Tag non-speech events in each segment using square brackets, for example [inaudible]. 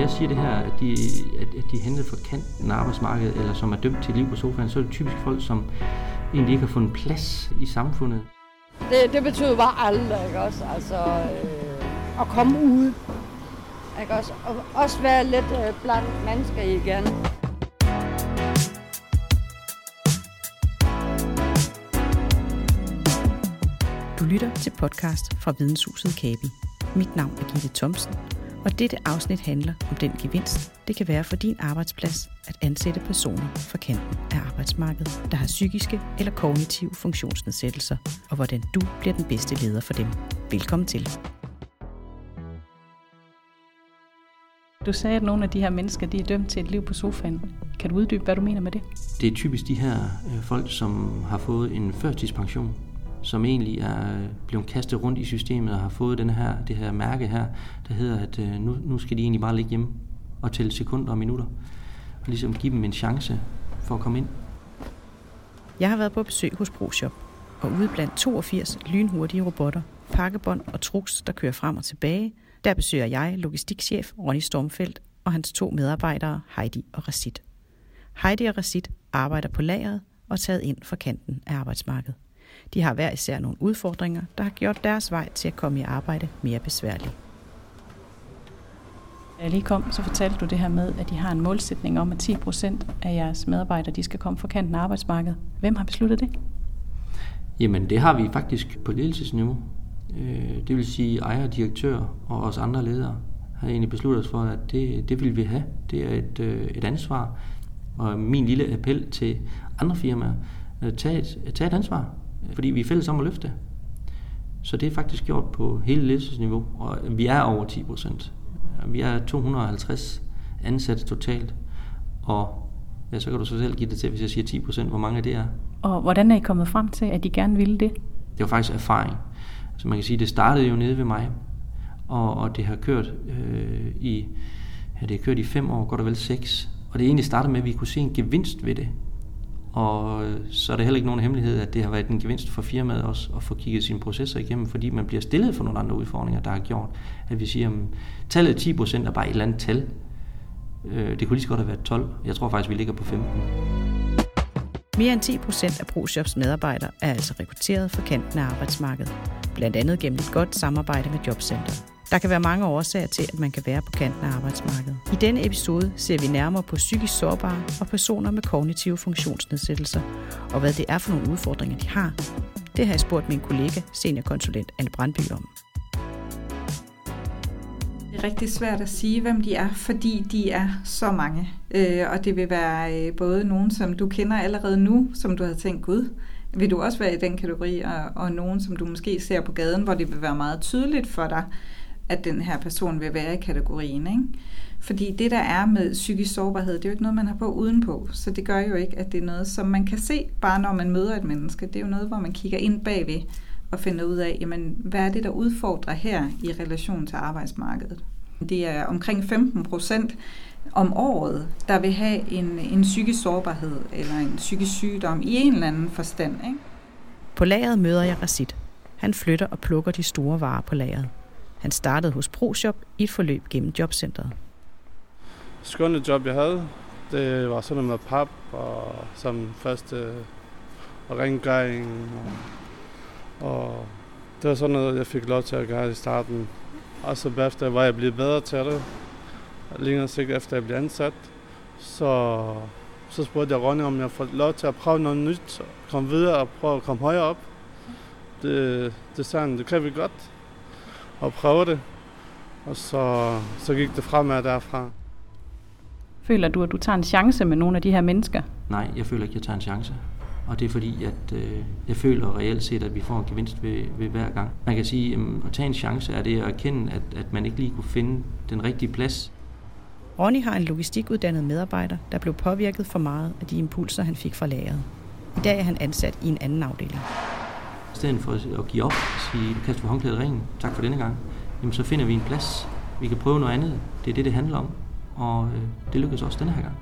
jeg siger det her, at de, at, at de er hentet fra kanten af arbejdsmarkedet, eller som er dømt til liv på sofaen, så er det typisk folk, som egentlig ikke har fundet plads i samfundet. Det, det betyder bare aldrig, ikke også? Altså, øh, at komme ud. Ikke også? Og også være lidt øh, blandt mennesker igen. Du lytter til podcast fra Videnshuset Kabi. Mit navn er Gitte Thomsen, og dette afsnit handler om den gevinst, det kan være for din arbejdsplads at ansætte personer fra kanten af arbejdsmarkedet, der har psykiske eller kognitive funktionsnedsættelser, og hvordan du bliver den bedste leder for dem. Velkommen til. Du sagde, at nogle af de her mennesker de er dømt til et liv på sofaen. Kan du uddybe, hvad du mener med det? Det er typisk de her øh, folk, som har fået en førtidspension, som egentlig er blevet kastet rundt i systemet og har fået den her, det her mærke her, der hedder, at øh, nu, nu skal de egentlig bare ligge hjemme og tælle sekunder og minutter. Og ligesom give dem en chance for at komme ind. Jeg har været på besøg hos ProShop, og ude blandt 82 lynhurtige robotter, pakkebånd og truks, der kører frem og tilbage, der besøger jeg logistikchef Ronny Stormfeldt og hans to medarbejdere Heidi og Rasit. Heidi og Rasit arbejder på lageret og taget ind fra kanten af arbejdsmarkedet. De har hver især nogle udfordringer, der har gjort deres vej til at komme i arbejde mere besværlig. Da jeg lige kom, så fortalte du det her med, at de har en målsætning om, at 10 procent af jeres medarbejdere de skal komme fra kanten af arbejdsmarkedet. Hvem har besluttet det? Jamen, det har vi faktisk på ledelsesniveau. Øh, det vil sige ejer, direktør og os andre ledere har egentlig besluttet os for, at det, det vil vi have. Det er et, øh, et ansvar. Og min lille appel til andre firmaer, tag et, tag et ansvar fordi vi er fælles om at løfte. Så det er faktisk gjort på hele ledelsesniveau, og vi er over 10 procent. Vi er 250 ansatte totalt, og ja, så kan du så selv give det til, hvis jeg siger 10 procent, hvor mange det er. Og hvordan er I kommet frem til, at de gerne ville det? Det var faktisk erfaring. Så man kan sige, det startede jo nede ved mig, og, og det har kørt øh, i ja, det har kørt i fem år, godt og vel seks. Og det egentlig startede med, at vi kunne se en gevinst ved det. Og øh, så er det heller ikke nogen hemmelighed, at det har været en gevinst for firmaet også at få kigget sine processer igennem, fordi man bliver stillet for nogle andre udfordringer, der har gjort, at vi siger, at tallet 10% er bare et eller andet tal. Øh, det kunne lige så godt have været 12. Jeg tror faktisk, vi ligger på 15. Mere end 10 procent af ProShops medarbejdere er altså rekrutteret fra kanten af arbejdsmarkedet, blandt andet gennem et godt samarbejde med Jobcenter. Der kan være mange årsager til, at man kan være på kanten af arbejdsmarkedet. I denne episode ser vi nærmere på psykisk sårbare og personer med kognitive funktionsnedsættelser, og hvad det er for nogle udfordringer, de har. Det har jeg spurgt min kollega, seniorkonsulent Anne Brandby om. Det er rigtig svært at sige, hvem de er, fordi de er så mange. Øh, og det vil være øh, både nogen, som du kender allerede nu, som du har tænkt, gud, vil du også være i den kategori, og, og nogen, som du måske ser på gaden, hvor det vil være meget tydeligt for dig, at den her person vil være i kategorien. Ikke? Fordi det, der er med psykisk sårbarhed, det er jo ikke noget, man har på udenpå. Så det gør jo ikke, at det er noget, som man kan se, bare når man møder et menneske. Det er jo noget, hvor man kigger ind bagved og finder ud af, jamen, hvad er det, der udfordrer her i relation til arbejdsmarkedet. Det er omkring 15 procent om året, der vil have en, en psykisk sårbarhed eller en psykisk sygdom i en eller anden forstand. Ikke? På lageret møder jeg Rasit. Han flytter og plukker de store varer på lageret. Han startede hos ProShop i et forløb gennem jobcentret. Skønne job, jeg havde, det var sådan noget med pap og som første øh, rengøring. Og, og det var sådan noget, jeg fik lov til at gøre i starten. Og så bagefter var jeg blevet bedre til det. Længere sigt efter jeg blev ansat. Så, så spurgte jeg Ronny, om jeg får lov til at prøve noget nyt. Komme videre og prøve at komme højere op. Det, det sagde det kan vi godt og prøve det. Og så, så gik det fremad derfra. Føler du, at du tager en chance med nogle af de her mennesker? Nej, jeg føler ikke, at jeg tager en chance. Og det er fordi, at øh, jeg føler reelt set, at vi får en gevinst ved, ved hver gang. Man kan sige, at at tage en chance er det at erkende, at, at man ikke lige kunne finde den rigtige plads. Ronny har en logistikuddannet medarbejder, der blev påvirket for meget af de impulser, han fik fra lageret. I dag er han ansat i en anden afdeling stedet for at give op og sige, du kaster håndklædet ringen, tak for denne gang, jamen så finder vi en plads. Vi kan prøve noget andet. Det er det, det handler om. Og øh, det lykkedes også denne her gang.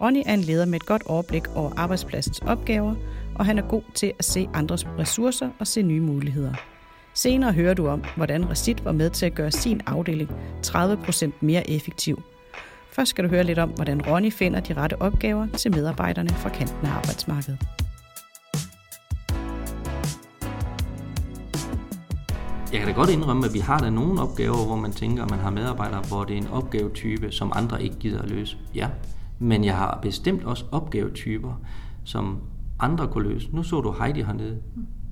Ronny er en leder med et godt overblik over arbejdspladsens opgaver, og han er god til at se andres ressourcer og se nye muligheder. Senere hører du om, hvordan Recit var med til at gøre sin afdeling 30% mere effektiv. Først skal du høre lidt om, hvordan Ronny finder de rette opgaver til medarbejderne fra kanten af arbejdsmarkedet. Jeg kan da godt indrømme, at vi har da nogle opgaver, hvor man tænker, at man har medarbejdere, hvor det er en opgavetype, som andre ikke gider at løse. Ja, men jeg har bestemt også opgavetyper, som andre kunne løse. Nu så du Heidi hernede.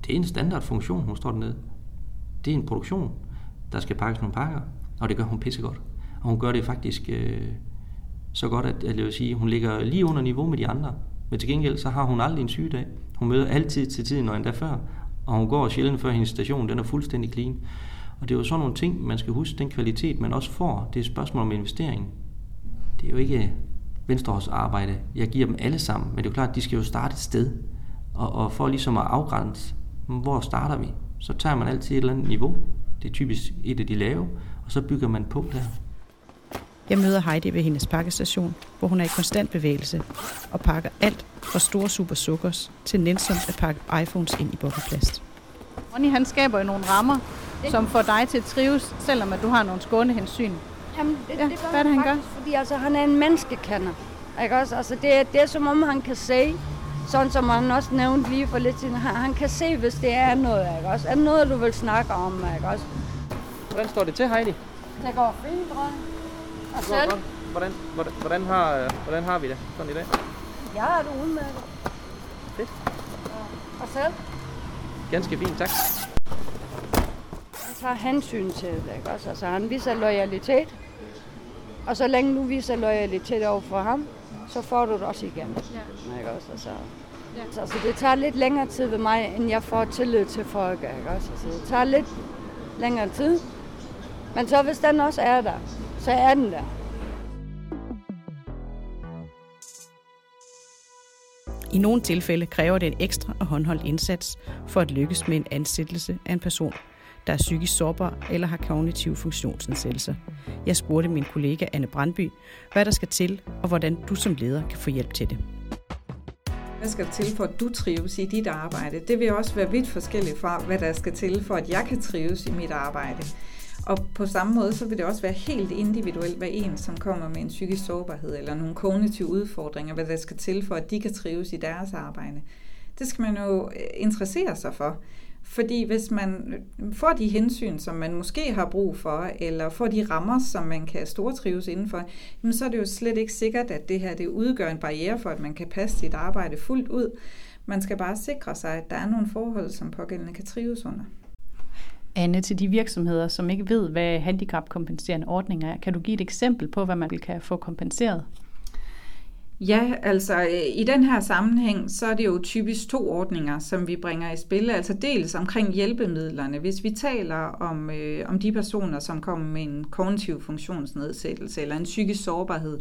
Det er en standardfunktion, hun står dernede. Det er en produktion, der skal pakkes nogle pakker, og det gør hun pissegodt. Og hun gør det faktisk øh, så godt, at, at jeg vil sige, hun ligger lige under niveau med de andre. Men til gengæld, så har hun aldrig en sygedag. Hun møder altid til tiden og endda før. Og hun går sjældent før hendes station, den er fuldstændig clean. Og det er jo sådan nogle ting, man skal huske, den kvalitet, man også får. Det er et spørgsmål om investering. Det er jo ikke venstrehåndsarbejde. Jeg giver dem alle sammen, men det er jo klart, at de skal jo starte et sted. Og, og for ligesom at afgrænse, hvor starter vi, så tager man altid et eller andet niveau. Det er typisk et af de lave, og så bygger man på der. Jeg møder Heidi ved hendes pakkestation, hvor hun er i konstant bevægelse og pakker alt fra store super sukkers til nænsomt at pakke iPhones ind i bobleplast. Ronny han skaber jo nogle rammer, som får dig til at trives, selvom at du har nogle skånehensyn. Jamen, det, Ja, det gør hvad er det, han gør? faktisk, Fordi altså, han er en menneskekender. Ikke også? Altså, det, er, det er som om, han kan se, sådan som han også nævnte lige for lidt siden, han, han kan se, hvis det er noget, ikke også? Er noget, du vil snakke om, ikke også? Hvordan står det til, Heidi? Det går fint, Ronny. Og Det går selv? godt. Hvordan, hvordan, hvordan, har, hvordan har vi det sådan i dag? Ja, er du udmærket. Fedt. Og selv? Ganske fint, tak. Han tager hensyn til det, ikke også? Altså, han viser loyalitet. Og så længe du viser loyalitet over for ham, så får du det også igen. Ja. Ikke også? Altså, ja. så, så det tager lidt længere tid ved mig, end jeg får tillid til folk. Ikke også? Altså, det tager lidt længere tid. Men så hvis den også er der, så er den der. I nogle tilfælde kræver det en ekstra og håndholdt indsats for at lykkes med en ansættelse af en person, der er psykisk sårbar eller har kognitive funktionsnedsættelser. Jeg spurgte min kollega Anne Brandby, hvad der skal til, og hvordan du som leder kan få hjælp til det. Hvad skal til for, at du trives i dit arbejde? Det vil også være vidt forskelligt fra, hvad der skal til for, at jeg kan trives i mit arbejde. Og på samme måde, så vil det også være helt individuelt, hvad en, som kommer med en psykisk sårbarhed eller nogle kognitive udfordringer, hvad der skal til for, at de kan trives i deres arbejde. Det skal man jo øh, interessere sig for. Fordi hvis man får de hensyn, som man måske har brug for, eller får de rammer, som man kan stortrives indenfor, jamen så er det jo slet ikke sikkert, at det her det udgør en barriere for, at man kan passe sit arbejde fuldt ud. Man skal bare sikre sig, at der er nogle forhold, som pågældende kan trives under. Anne, til de virksomheder, som ikke ved, hvad handicapkompenserende ordninger er, kan du give et eksempel på, hvad man kan få kompenseret? Ja, altså i den her sammenhæng, så er det jo typisk to ordninger, som vi bringer i spil. Altså dels omkring hjælpemidlerne. Hvis vi taler om, øh, om de personer, som kommer med en kognitiv funktionsnedsættelse eller en psykisk sårbarhed,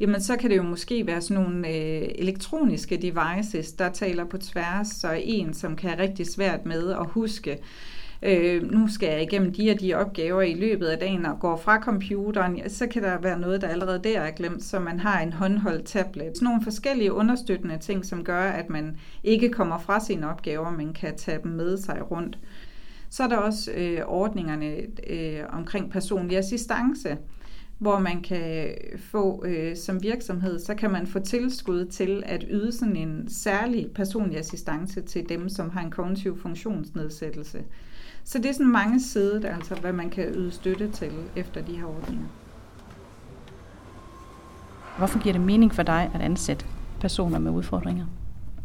jamen så kan det jo måske være sådan nogle øh, elektroniske devices, der taler på tværs, så en, som kan have rigtig svært med at huske, øh, nu skal jeg igennem de og de opgaver i løbet af dagen og går fra computeren, så kan der være noget, der allerede der er glemt, så man har en håndholdt tablet. Sådan nogle forskellige understøttende ting, som gør, at man ikke kommer fra sine opgaver, men kan tage dem med sig rundt. Så er der også øh, ordningerne øh, omkring personlig assistance, hvor man kan få øh, som virksomhed, så kan man få tilskud til at yde sådan en særlig personlig assistance til dem, som har en kognitiv funktionsnedsættelse. Så det er sådan mange sider, altså hvad man kan yde støtte til efter de her ordninger. Hvorfor giver det mening for dig at ansætte personer med udfordringer?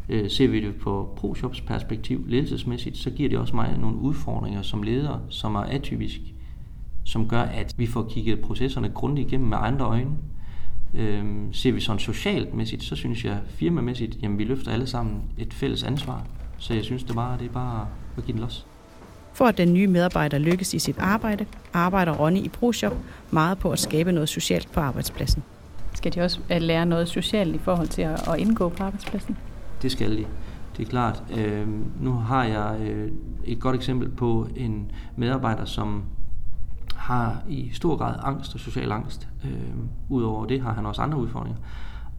Øh, ser vi det på ProShops perspektiv ledelsesmæssigt, så giver det også mig nogle udfordringer som leder, som er atypisk, som gør, at vi får kigget processerne grundigt igennem med andre øjne. Øh, ser vi sådan socialt mæssigt, så synes jeg firmamæssigt, jamen vi løfter alle sammen et fælles ansvar. Så jeg synes det bare, det er bare at give den los. For at den nye medarbejder lykkes i sit arbejde, arbejder Ronny i ProShop meget på at skabe noget socialt på arbejdspladsen. Skal de også lære noget socialt i forhold til at at indgå på arbejdspladsen? Det skal de. Det er klart. Øh, nu har jeg øh, et godt eksempel på en medarbejder, som har i stor grad angst og social angst. Øh, Udover det har han også andre udfordringer.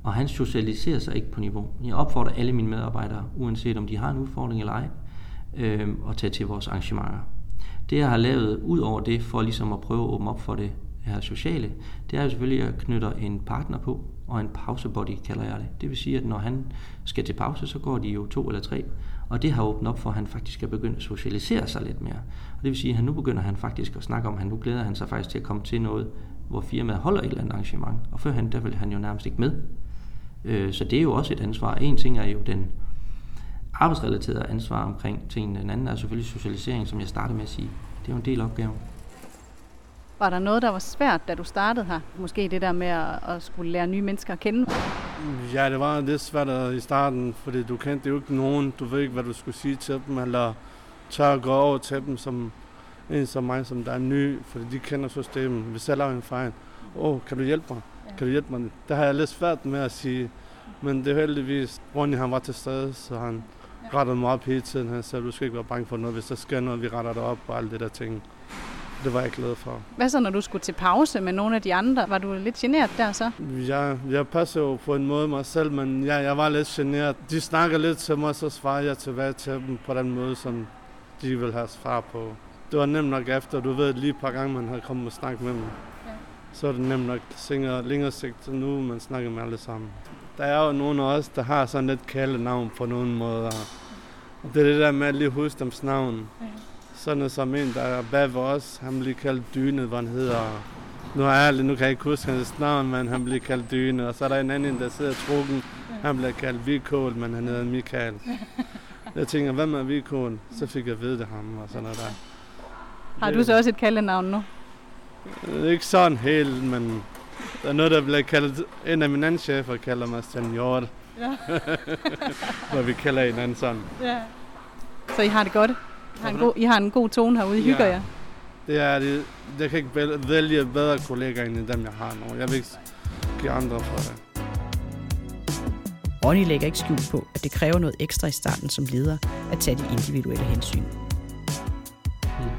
Og han socialiserer sig ikke på niveau. Jeg opfordrer alle mine medarbejdere, uanset om de har en udfordring eller ej, øh, og tage til vores arrangementer. Det jeg har lavet ud over det, for ligesom at prøve at åbne op for det her sociale, det er jo selvfølgelig, at jeg knytter en partner på, og en pausebody kalder jeg det. Det vil sige, at når han skal til pause, så går de jo to eller tre, og det har åbnet op for, at han faktisk skal begynde at socialisere sig lidt mere. Og det vil sige, at han nu begynder han faktisk at snakke om, at han nu glæder han sig faktisk til at komme til noget, hvor firmaet holder et eller andet arrangement, og førhen der vil han jo nærmest ikke med. Øh, så det er jo også et ansvar. En ting er jo den arbejdsrelaterede ansvar omkring tingene. Den anden er selvfølgelig socialisering, som jeg startede med at sige. Det er jo en del af opgaven. Var der noget, der var svært, da du startede her? Måske det der med at, at skulle lære nye mennesker at kende? Ja, det var lidt svært i starten, fordi du kendte jo ikke nogen. Du ved ikke, hvad du skulle sige til dem, eller tør at gå over til dem som en som mig, som der er ny, fordi de kender systemet. Hvis jeg laver en fejl, åh, oh, kan du hjælpe mig? Kan du hjælpe mig? Det har jeg lidt svært med at sige, men det er heldigvis, Ronny han var til stede, så han rettede mig op hele tiden. Han sagde, du skal ikke være bange for noget, hvis der sker noget, vi retter det op og alt det der ting. Det var jeg glad for. Hvad så, når du skulle til pause med nogle af de andre? Var du lidt generet der så? Ja, jeg passer jo på en måde mig selv, men ja, jeg var lidt generet. De snakker lidt til mig, så svarer jeg tilbage til dem på den måde, som de vil have svar på. Det var nemt nok efter, du ved lige et par gange, man har kommet og snakket med dem. Ja. Så er det nemt nok længere sigt nu, man snakker med alle sammen. Der er jo nogle af os, der har sådan lidt kælenavn på nogle måder. Og det er det der med at lige huske dems navn. Ja. Sådan som en, der er bag ved os, han bliver kaldt Dyne, hvad han hedder. Nu er jeg nu kan jeg ikke huske hans navn, men han bliver kaldt Dyne. Og så er der en anden, der sidder i trukken, han bliver kaldt Vikål, men han hedder Michael. Jeg tænker, hvad med Vikål? Så fik jeg ved det ham og sådan noget der. Har du så også et kaldenavn nu? Ikke sådan helt, men der er noget, der bliver kaldt, en af mine andre chefer kalder mig senior. Ja. [laughs] Hvor vi kalder anden sådan. Ja. Så I har det godt? I har en god, I har en god tone herude, I ja. hygger jer? Det er det. Jeg kan ikke vælge bedre kollegaer end dem, jeg har nu. Jeg vil ikke give andre for det. Ronny lægger ikke skjul på, at det kræver noget ekstra i starten som leder at tage de individuelle hensyn.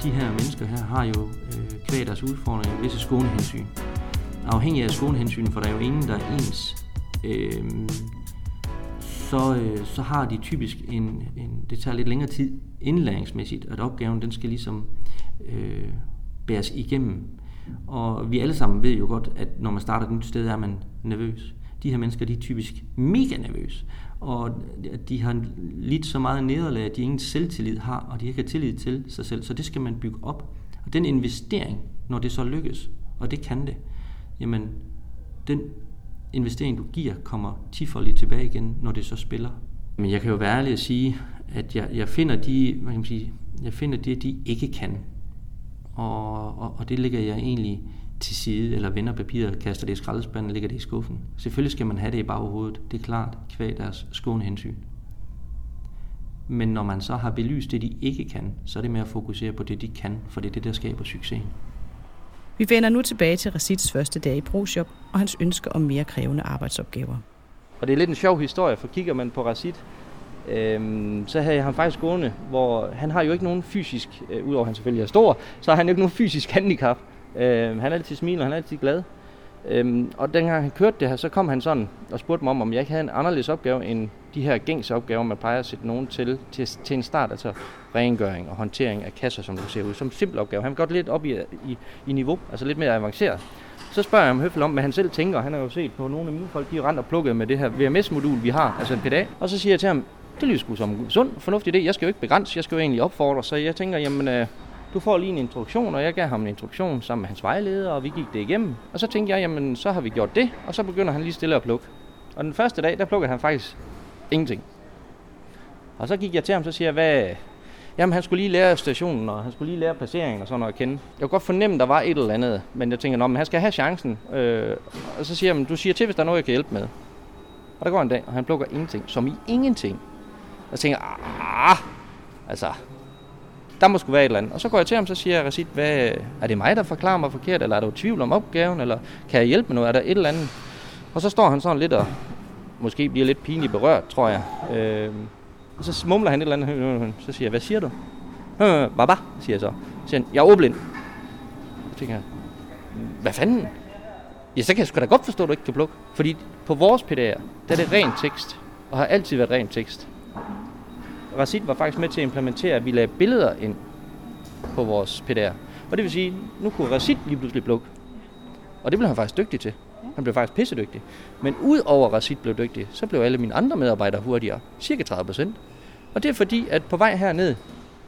De her mennesker her har jo øh, kvæg deres udfordringer visse skånehensyn. Afhængig af skånehensyn, for der er jo ingen, der er ens, øh, så, øh, så har de typisk en, en, det tager lidt længere tid indlæringsmæssigt, at opgaven den skal ligesom øh, bæres igennem. Og vi alle sammen ved jo godt, at når man starter et nyt sted, er man nervøs. De her mennesker, de er typisk mega nervøse. Og de har lidt så meget nederlag, at de ingen selvtillid har, og de ikke har tillid til sig selv. Så det skal man bygge op. Og den investering, når det så lykkes, og det kan det, jamen den investering, du giver, kommer tifoldigt tilbage igen, når det så spiller. Men jeg kan jo være ærlig at sige, at jeg, jeg finder de, hvad kan man sige, jeg finder det, de ikke kan. Og, og, og det ligger jeg egentlig til side, eller vender papiret, kaster det i skraldespanden, ligger det i skuffen. Selvfølgelig skal man have det i baghovedet, det er klart, kvæg deres skåne hensyn. Men når man så har belyst det, de ikke kan, så er det med at fokusere på det, de kan, for det er det, der skaber succes. Vi vender nu tilbage til Rasits første dag i ProShop og hans ønske om mere krævende arbejdsopgaver. Og det er lidt en sjov historie, for kigger man på Rasit, øhm, så havde jeg ham faktisk gående, hvor han har jo ikke nogen fysisk, øh, udover at han selvfølgelig er stor, så har han jo ikke nogen fysisk handicap. Øhm, han er altid smiler, han er altid glad. Øhm, og dengang han kørte det her, så kom han sådan og spurgte mig om, om jeg ikke havde en anderledes opgave end de her gængse opgaver, man plejer at sætte nogen til, til, til en start, altså rengøring og håndtering af kasser, som du ser ud, som simpel opgave. Han vil godt lidt op i, i, i niveau, altså lidt mere avanceret. Så spørger jeg ham høfligt om, hvad han selv tænker. Han har jo set på nogle af mine folk, de er rent og plukket med det her VMS-modul, vi har, altså en PDA. Og så siger jeg til ham, det lyder sgu som en sund, fornuftig idé. Jeg skal jo ikke begrænse, jeg skal jo egentlig opfordre. Så jeg tænker, jamen, øh, du får lige en introduktion, og jeg gav ham en introduktion sammen med hans vejleder, og vi gik det igennem. Og så tænkte jeg, jamen, så har vi gjort det, og så begynder han lige stille at plukke. Og den første dag, der plukkede han faktisk ingenting. Og så gik jeg til ham, så siger jeg, hvad... Jamen, han skulle lige lære stationen, og han skulle lige lære placeringen og sådan noget at kende. Jeg kunne godt fornemme, at der var et eller andet, men jeg tænker, men han skal have chancen. Øh, og så siger jeg, du siger til, hvis der er noget, jeg kan hjælpe med. Og der går en dag, og han plukker ingenting, som i ingenting. Og så tænker, ah, altså, der må sgu være et eller andet. Og så går jeg til ham, så siger jeg, Recit, hvad, er det mig, der forklarer mig forkert, eller er der tvivl om opgaven, eller kan jeg hjælpe med noget, er der et eller andet? Og så står han sådan lidt og måske bliver lidt pinligt berørt, tror jeg. Øh, og så mumler han et eller andet, øh, øh, øh, så siger jeg, hvad siger du? Øh, baba, siger jeg så. Så siger han, jeg er ordblind. Så tænker jeg, hvad fanden? Ja, så kan jeg sgu da godt forstå, at du ikke kan plukke. Fordi på vores PDA'er, der er det ren tekst, og har altid været ren tekst. Rasit var faktisk med til at implementere, at vi lagde billeder ind på vores PDR. Og det vil sige, nu kunne Rasit lige pludselig plukke. Og det blev han faktisk dygtig til. Han blev faktisk pissedygtig. Men ud over blev dygtig, så blev alle mine andre medarbejdere hurtigere. Cirka 30 procent. Og det er fordi, at på vej herned,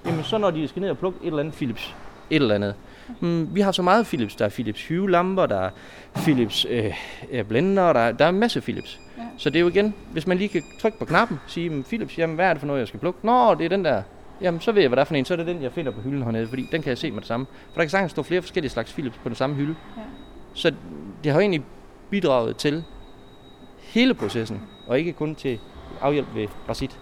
jamen så når de skal ned og plukke et eller andet Philips, et eller andet, Mm, vi har så meget Philips. Der er Philips Hue-lamper, der er Philips øh, blender, der, der er en masse Philips. Ja. Så det er jo igen, hvis man lige kan trykke på knappen, sige, Philips, jamen hvad er det for noget, jeg skal plukke? Nå, det er den der. Jamen, så ved jeg, hvad der er for en. Så er det den, jeg finder på hylden hernede, fordi den kan jeg se med det samme. For der kan sagtens stå flere forskellige slags Philips på den samme hylde. Ja. Så det har egentlig bidraget til hele processen, og ikke kun til afhjælp ved Brasit.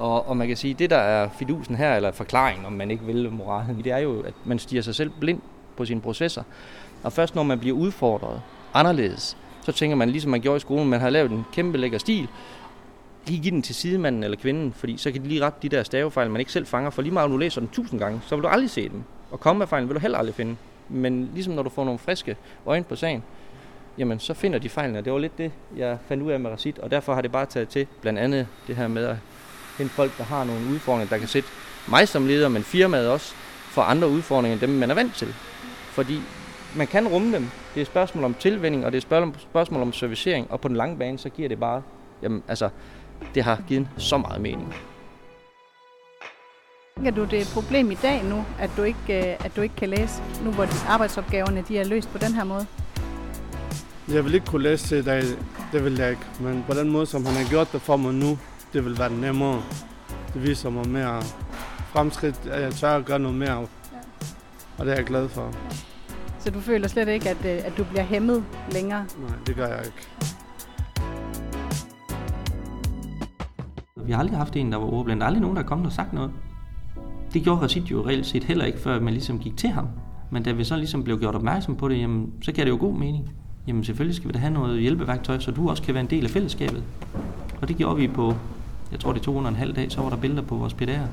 Og, og man kan sige, det der er fidusen her, eller forklaringen, om man ikke vil moralen, det er jo, at man stiger sig selv blind på sine processer. Og først når man bliver udfordret anderledes, så tænker man, ligesom man gjorde i skolen, man har lavet en kæmpe lækker stil, lige give den til sidemanden eller kvinden, fordi så kan de lige rette de der stavefejl, man ikke selv fanger, for lige meget du læser den tusind gange, så vil du aldrig se dem. Og komme med fejlen vil du heller aldrig finde. Men ligesom når du får nogle friske øjne på sagen, jamen så finder de fejlene. Og det var lidt det, jeg fandt ud af med Racit, og derfor har det bare taget til, blandt andet det her med at hente folk, der har nogle udfordringer, der kan sætte mig som leder, men firmaet også, for andre udfordringer end dem, man er vant til. Fordi man kan rumme dem. Det er et spørgsmål om tilvænding, og det er et spørgsmål om servicering, og på den lange bane, så giver det bare, jamen altså, det har givet så meget mening. Tænker du, det er et problem i dag nu, at du ikke, øh, at du ikke kan læse, nu hvor arbejdsopgaverne de er løst på den her måde? Jeg vil ikke kunne læse i dag, det vil jeg ikke. Men på den måde, som han har gjort det for mig nu, det vil være nemmere. Det viser mig mere fremskridt, at jeg tør at gøre noget mere. Ja. Og det er jeg glad for. Ja. Så du føler slet ikke, at, øh, at du bliver hæmmet længere? Nej, det gør jeg ikke. Vi har aldrig haft en, der var ordblind. Der er aldrig nogen, der er kommet og sagt noget. Det gjorde Rashid jo reelt set heller ikke, før man ligesom gik til ham. Men da vi så ligesom blev gjort opmærksom på det, jamen, så gav det jo god mening. Jamen selvfølgelig skal vi da have noget hjælpeværktøj, så du også kan være en del af fællesskabet. Og det gjorde vi på jeg tror det tog under en halv dag, så var der billeder på vores PDR.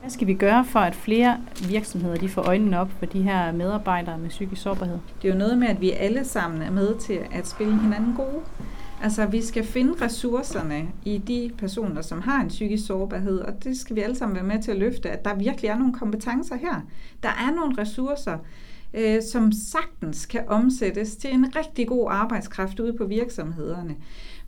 Hvad skal vi gøre for, at flere virksomheder de får øjnene op for de her medarbejdere med psykisk sårbarhed? Det er jo noget med, at vi alle sammen er med til at spille hinanden gode. Altså, vi skal finde ressourcerne i de personer, som har en psykisk sårbarhed, og det skal vi alle sammen være med til at løfte, at der virkelig er nogle kompetencer her. Der er nogle ressourcer, øh, som sagtens kan omsættes til en rigtig god arbejdskraft ude på virksomhederne.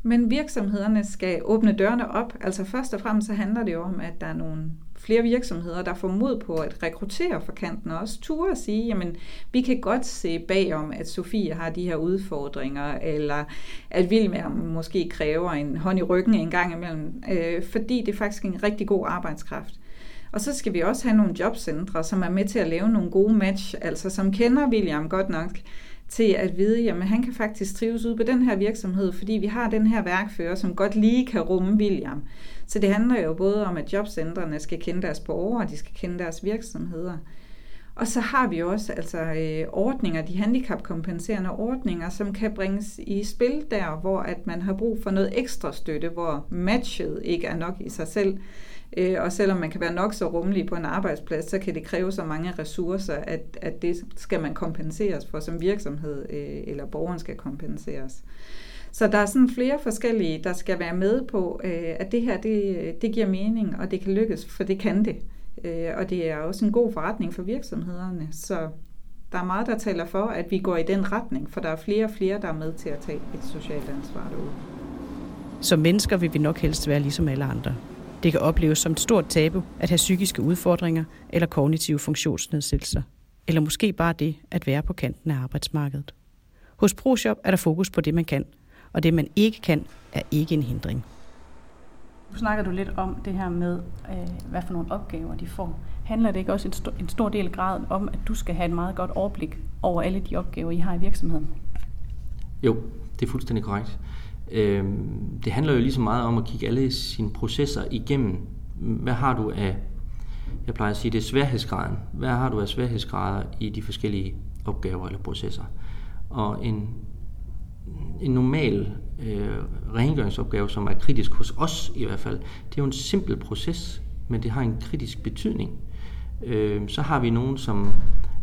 Men virksomhederne skal åbne dørene op. Altså først og fremmest så handler det jo om, at der er nogle flere virksomheder, der får mod på at rekruttere for kanten og også ture at sige, jamen vi kan godt se bagom, at Sofie har de her udfordringer, eller at Vilmer måske kræver en hånd i ryggen en gang imellem, øh, fordi det er faktisk en rigtig god arbejdskraft. Og så skal vi også have nogle jobcentre, som er med til at lave nogle gode match, altså som kender William godt nok, til at vide, jamen han kan faktisk trives ud på den her virksomhed, fordi vi har den her værkfører, som godt lige kan rumme William. Så det handler jo både om, at jobcentrene skal kende deres borgere, og de skal kende deres virksomheder. Og så har vi også altså øh, ordninger, de handicapkompenserende ordninger, som kan bringes i spil der, hvor at man har brug for noget ekstra støtte, hvor matchet ikke er nok i sig selv. Øh, og selvom man kan være nok så rummelig på en arbejdsplads, så kan det kræve så mange ressourcer, at, at det skal man kompenseres for som virksomhed, øh, eller borgeren skal kompenseres. Så der er sådan flere forskellige, der skal være med på, øh, at det her, det, det giver mening, og det kan lykkes, for det kan det. Øh, og det er også en god forretning for virksomhederne, så der er meget, der taler for, at vi går i den retning, for der er flere og flere, der er med til at tage et socialt ansvar derude. Som mennesker vil vi nok helst være ligesom alle andre. Det kan opleves som et stort tabu at have psykiske udfordringer eller kognitive funktionsnedsættelser. Eller måske bare det at være på kanten af arbejdsmarkedet. Hos ProShop er der fokus på det, man kan, og det, man ikke kan, er ikke en hindring. Nu snakker du lidt om det her med, øh, hvad for nogle opgaver de får. Handler det ikke også en, stor, en stor del af graden om, at du skal have et meget godt overblik over alle de opgaver, I har i virksomheden? Jo, det er fuldstændig korrekt. Øh, det handler jo lige så meget om at kigge alle sine processer igennem. Hvad har du af, jeg plejer at sige, det er sværhedsgraden. Hvad har du af sværhedsgrader i de forskellige opgaver eller processer? Og en, en normal øh, rengøringsopgave, som er kritisk hos os i hvert fald, det er jo en simpel proces, men det har en kritisk betydning. Øh, så har vi nogen, som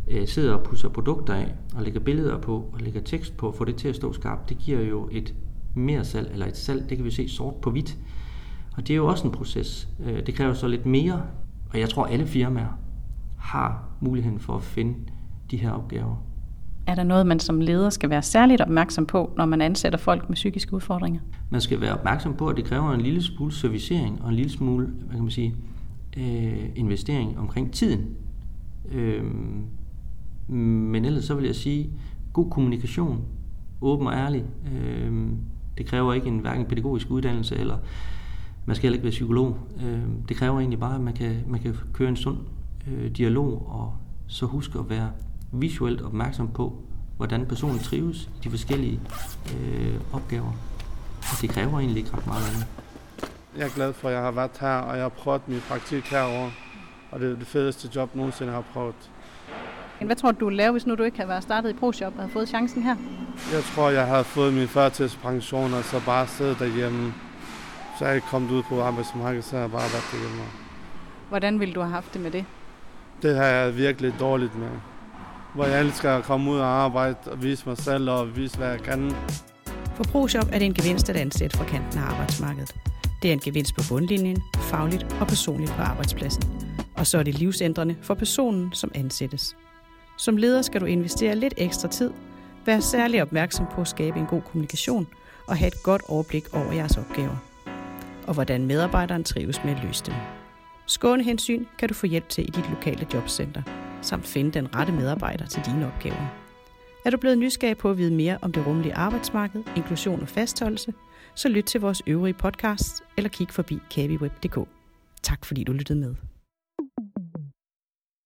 øh, sidder og pusser produkter af, og lægger billeder på, og lægger tekst på, og får det til at stå skarpt. Det giver jo et mere salg, eller et salg, det kan vi se sort på hvidt. Og det er jo også en proces. Øh, det kræver så lidt mere, og jeg tror alle firmaer har muligheden for at finde de her opgaver. Er der noget, man som leder skal være særligt opmærksom på, når man ansætter folk med psykiske udfordringer? Man skal være opmærksom på, at det kræver en lille smule servicering og en lille smule, hvad kan man sige, øh, investering omkring tiden. Øh, men ellers så vil jeg sige, god kommunikation, åben og ærlig. Øh, det kræver ikke en hverken pædagogisk uddannelse, eller man skal heller ikke være psykolog. Øh, det kræver egentlig bare, at man kan, man kan køre en sund øh, dialog, og så huske at være visuelt opmærksom på, hvordan personen trives i de forskellige øh, opgaver. Og det kræver egentlig ikke ret meget andet. Jeg er glad for, at jeg har været her, og jeg har prøvet min praktik herovre. Og det er det fedeste job, nogensinde har prøvet. Hvad tror du, du ville lave, hvis nu du ikke havde været startet i ProShop og havde fået chancen her? Jeg tror, jeg havde fået min førtidspension, og så bare siddet derhjemme. Så jeg ikke kommet ud på arbejdsmarkedet, så har jeg bare været derhjemme. Hvordan ville du have haft det med det? Det har jeg virkelig dårligt med. Hvor jeg elsker at komme ud og arbejde og vise mig selv og vise, hvad jeg kan. For ProShop er det en gevinst at ansætte fra kanten af arbejdsmarkedet. Det er en gevinst på bundlinjen, fagligt og personligt på arbejdspladsen. Og så er det livsændrende for personen, som ansættes. Som leder skal du investere lidt ekstra tid, være særlig opmærksom på at skabe en god kommunikation og have et godt overblik over jeres opgaver. Og hvordan medarbejderen trives med at løse dem. Skånehensyn kan du få hjælp til i dit lokale jobcenter, samt finde den rette medarbejder til dine opgaver. Er du blevet nysgerrig på at vide mere om det rummelige arbejdsmarked, inklusion og fastholdelse, så lyt til vores øvrige podcasts eller kig forbi kabyweb.dk. Tak fordi du lyttede med.